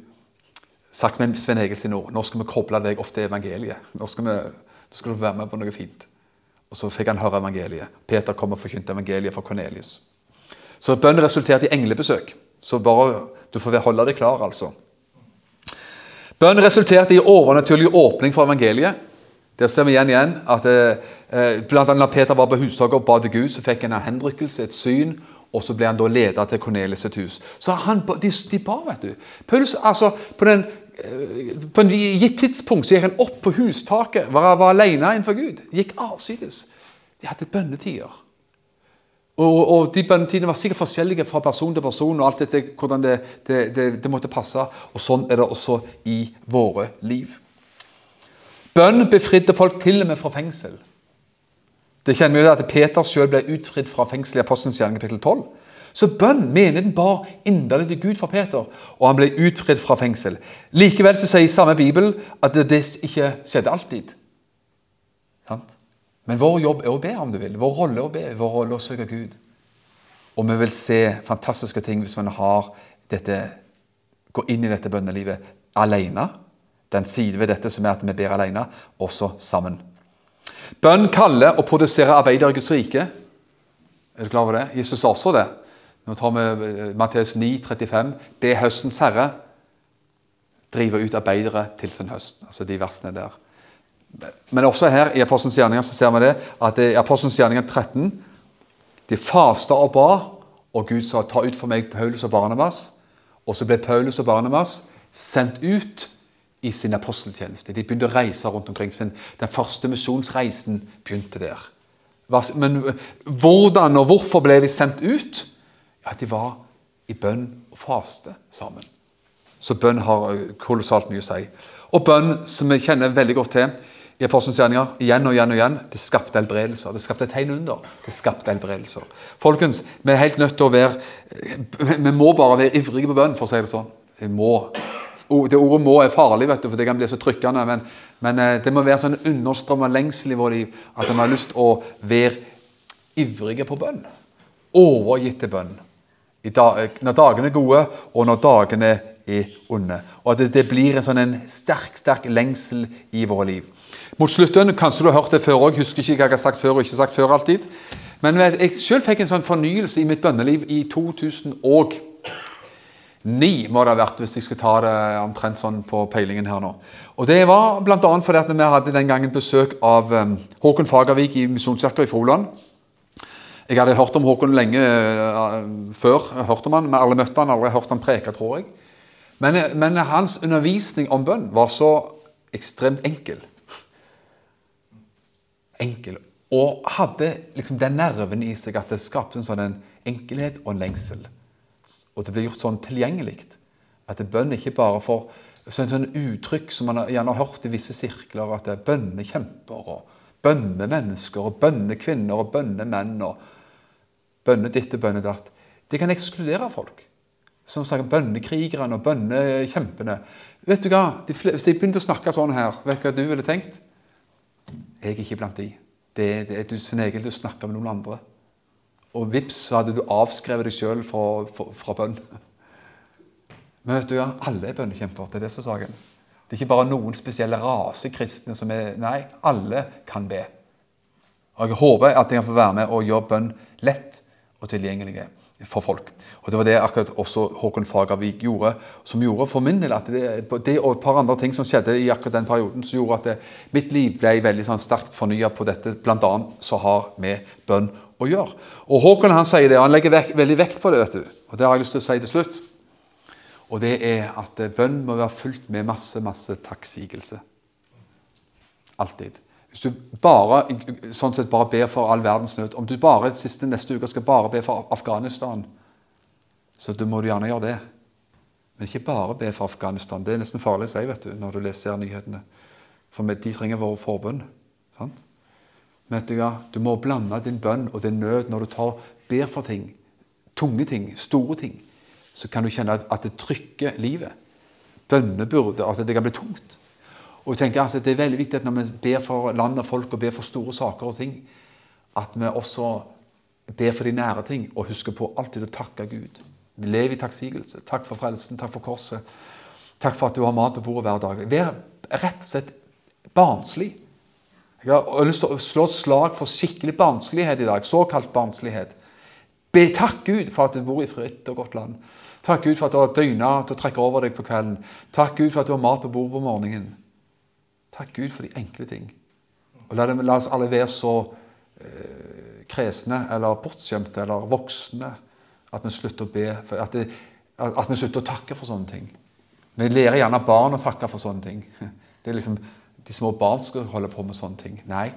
sagt med Sven Egil sin ord, nå skal vi koble deg opp til evangeliet. Nå skal, vi, nå skal du være med på noe fint. Og så fikk han høre evangeliet. Peter kom og forkynte evangeliet for Kornelius. Så bønnen resulterte i englebesøk. Så bare, du får holde deg klar, altså. Bønnen resulterte i overnaturlig åpning for evangeliet. Der ser vi igjen igjen at eh, blant annet når Peter var på hustaket og ba til Gud, så fikk han en henrykkelse, et syn, og så ble han da leder til Kornelis sitt hus. Så han, de, de ba, vet du. Paulus, altså, på, den, eh, på en gitt tidspunkt så gikk han opp på hustaket, var, var alene innenfor Gud. Gikk avsides. De hadde bønnetider. Og, og De bønnetidene var sikkert forskjellige fra person til person. og alt dette, hvordan det, det, det, det, måtte passe. Og Sånn er det også i våre liv. Bønn befridde folk til og med fra fengsel. Det kjenner vi jo at Peter selv ble utfridd fra fengsel i Apostelens gjerning kapittel 12. Så bønn menigheten bar inderlig til Gud for Peter, og han ble utfridd fra fengsel. Likevel så sier samme bibel at det, ikke skjedde alltid. Men vår jobb er å be, om du vil. Vår rolle er å be, vår rolle er å søke Gud. Og vi vil se fantastiske ting hvis man har dette, går inn i dette bønnelivet alene. Den side ved dette som er at vi ber alene, også sammen. Bønn kaller og produserer arbeidere i Guds rike. Er du klar over det? Jesus sa også det. Nå tar vi eh, Matteus 9, 35. Be høstens herre drive ut arbeidere til sin høst. Altså de versene der. Men også her i Apostelens gjerninger så ser vi det, at i Apostelens gjerninger 13 De fasta og ba, og Gud sa 'ta ut for meg Paulus og Barnabas'. Og så ble Paulus og Barnabas sendt ut i sin aposteltjeneste. De begynte å reise rundt omkring. Sin, den første misjonsreisen begynte der. Men hvordan og hvorfor ble de sendt ut? Ja, De var i bønn og faste sammen. Så bønn har kolossalt mye å si. Og bønn, som vi kjenner veldig godt til, i Apostelens gjerninger igjen og igjen og igjen. Det skapte helbredelser. Det skapte tegn under. Det skapte helbredelser. Folkens, vi er helt nødt til å være Vi må bare være ivrige på bønn, for å si det sånn. Vi må. Det ordet 'må' er farlig, vet du, for det kan bli så trykkende. Men, men eh, det må være sånn understrøm av lengsel i vårt liv at vi har lyst til å være ivrige på bønn. Overgitt til bønn. Dag, når dagene er gode, og når dagene er onde. Og at det, det blir en sånn en sterk, sterk lengsel i våre liv. Mot slutten, Kanskje du har hørt det før òg. Husker ikke hva jeg har sagt før og ikke sagt før alltid. Men jeg selv fikk en sånn fornyelse i mitt bønneliv i 2009, må det ha vært, hvis jeg skal ta det omtrent sånn på peilingen her nå. Og Det var bl.a. fordi at vi hadde den gangen besøk av um, Håkon Fagervik i Misjonskirka i Froland. Jeg hadde hørt om Håkon lenge uh, før. hørt om han, Vi alle møtte han, aldri hørt han preke, tror jeg. Men, men hans undervisning om bønn var så ekstremt enkel enkel. Og hadde liksom den nerven i seg at det skapte en sånn enkelhet og en lengsel. Og det blir gjort sånn tilgjengelig. At bønn ikke bare får sånn, sånn uttrykk som man gjerne har hørt i visse sirkler, at det er bønnekjemper og bønnemennesker og bønnekvinner og bønnemenn og bønne ditt og bønne datt. Det kan ekskludere folk. Som snakker bønnekrigerne og bønnekjempene. Vet du hva? Hvis jeg begynte å snakke sånn her, vet du hva du ville tenkt? Jeg er ikke blant de. Det, det er du sin egen til å med noen andre. Og vips, så hadde du avskrevet deg sjøl fra, fra, bønn. Men vet du ja, alle er bønnekjemper. Det er det som er saken. Det er ikke bare noen spesielle rasekristne som er Nei, alle kan be. Og Jeg håper at jeg kan få være med og gjøre bønn lett og tilgjengelig for folk. Og Det var det akkurat også Håkon Fagervik gjorde, som gjorde for min del at det, det, og et par andre ting som skjedde i akkurat den perioden, som gjorde at det, mitt liv ble veldig sånn, sterkt fornya på dette, bl.a. så har vi bønn å gjøre. Og Håkon han sier det, og han legger vek, veldig vekt på det. vet du. Og Det har jeg lyst til å si til slutt. Og det er at bønn må være fulgt med masse, masse takksigelse. Alltid. Hvis du bare sånn sett bare ber for all verdens nød, om du bare siste neste uke skal bare be for Afghanistan så du må du gjerne gjøre det. Men ikke bare be for Afghanistan. Det er nesten farlig å si vet du, når du leser nyhetene. For de trenger vår forbønn. Sant? Men du, ja, du må blande din bønn og din nød når du tar, ber for ting. Tunge ting, store ting. Så kan du kjenne at det trykker livet. Bønnebyrde, at det kan bli tungt. Og jeg tenker altså, Det er veldig viktig at når vi ber for land og folk og ber for store saker og ting, at vi også ber for de nære ting og husker på alltid å takke Gud. Lever i takksigelse. Takk for frelsen, takk for korset. Takk for at du har mat på bordet hver dag. Vær rett og slett barnslig. Jeg har lyst til å slå et slag for skikkelig barnslighet i dag. Såkalt barnslighet. Be takk Gud for at du bor i fritt og godt land. Takk Gud for at du har døgna til å trekke over deg på kvelden. Takk Gud for at du har mat på bordet på morgenen. Takk Gud for de enkle ting. Og la, det, la oss alle være så eh, kresne eller bortskjemte eller voksne at vi slutter å be. At, det, at, vi slutter å takke for sånne ting. Vi lærer gjerne barn å takke for sånne ting. Det er liksom, De små barn skal holde på med sånne ting. Nei,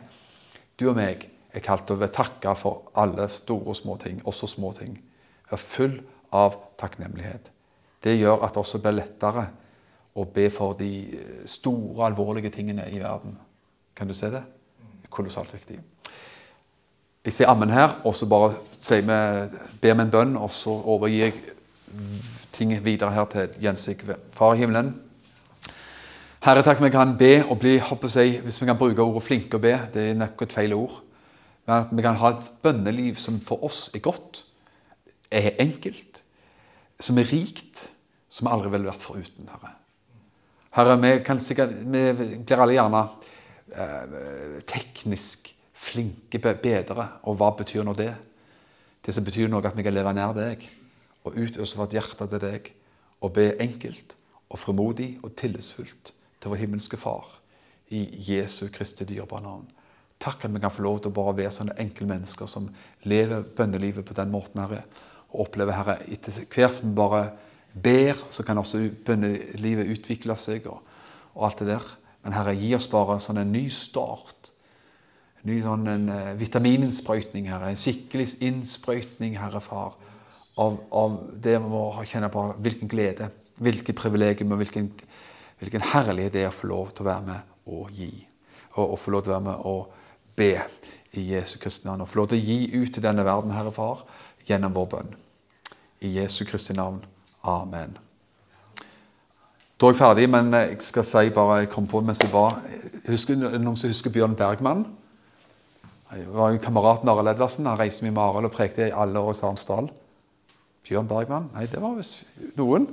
du og meg er kalt til å takke for alle store og små ting, også små ting. Vær full av takknemlighet. Det gjør at det også blir lettere å be for de store, alvorlige tingene i verden. Kan du se det? Kolossalt viktig. Jeg sier ammen her, og så bare vi, ber vi en bønn, og så overgir jeg ting videre her til Jens Sigve. Far i himmelen. Herre, takk vi kan be og bli, seg, hvis vi kan bruke ordet 'flinke å be', det er nok et feil ord. Men at vi kan ha et bønneliv som for oss er godt, er enkelt, som er rikt, som vi aldri ville vært foruten, Herre. Herre, vi, kan sikkert, vi blir alle gjerne eh, teknisk flinke bedre. Og hva betyr nå det? Det som betyr noe at vi kan leve nær deg og utøse vårt hjerte til deg og be enkelt og fremodig og tillitsfullt til vår himmelske Far i Jesu Kristi dyrebare navn. Takk at vi kan få lov til å bare være sånne enkle mennesker som lever bønnelivet på den måten, Herre. Og opplever, Herre, etter hvert som vi bare ber, så kan også bønnelivet utvikle seg og, og alt det der. Men Herre, gi oss bare sånn en ny start. En ny sånn en, uh, vitamininnsprøytning, Herre. En skikkelig innsprøytning, Herre Far, av, av det vi må kjenne på hvilken glede, hvilket privilegium og hvilken, hvilken herlighet det er å få lov til å være med og gi. Og, og få lov til å være med og be i Jesu Kristi navn. Og få lov til å gi ut til denne verden, Herre Far, gjennom vår bønn. I Jesu Kristi navn. Amen. Da er jeg ferdig, men jeg skal si bare jeg kom på mens jeg var husker, Noen som husker Bjørn Bergman? Jeg var jo kameraten Arild Edvardsen. Han reiste med Arild og prekte i alle år i Sarensdal. Bjørn Bergman? Nei, det var visst noen.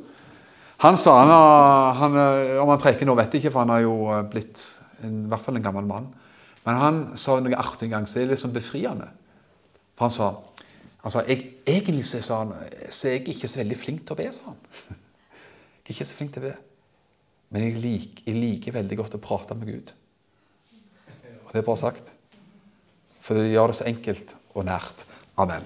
Han sa han, han, Om han preker nå, vet jeg ikke, for han har jo blitt en, i hvert fall en gammel mann. Men han sa noe artig en gang, det er litt sånn befriende. For han sa altså, jeg, Egentlig så, han, så er jeg ikke så veldig flink til å be, sa han. Jeg er ikke så flink til å be. Men jeg liker, jeg liker, veldig godt å prate med Gud. Og det er bra sagt. For det gjør det så enkelt og nært. Amen.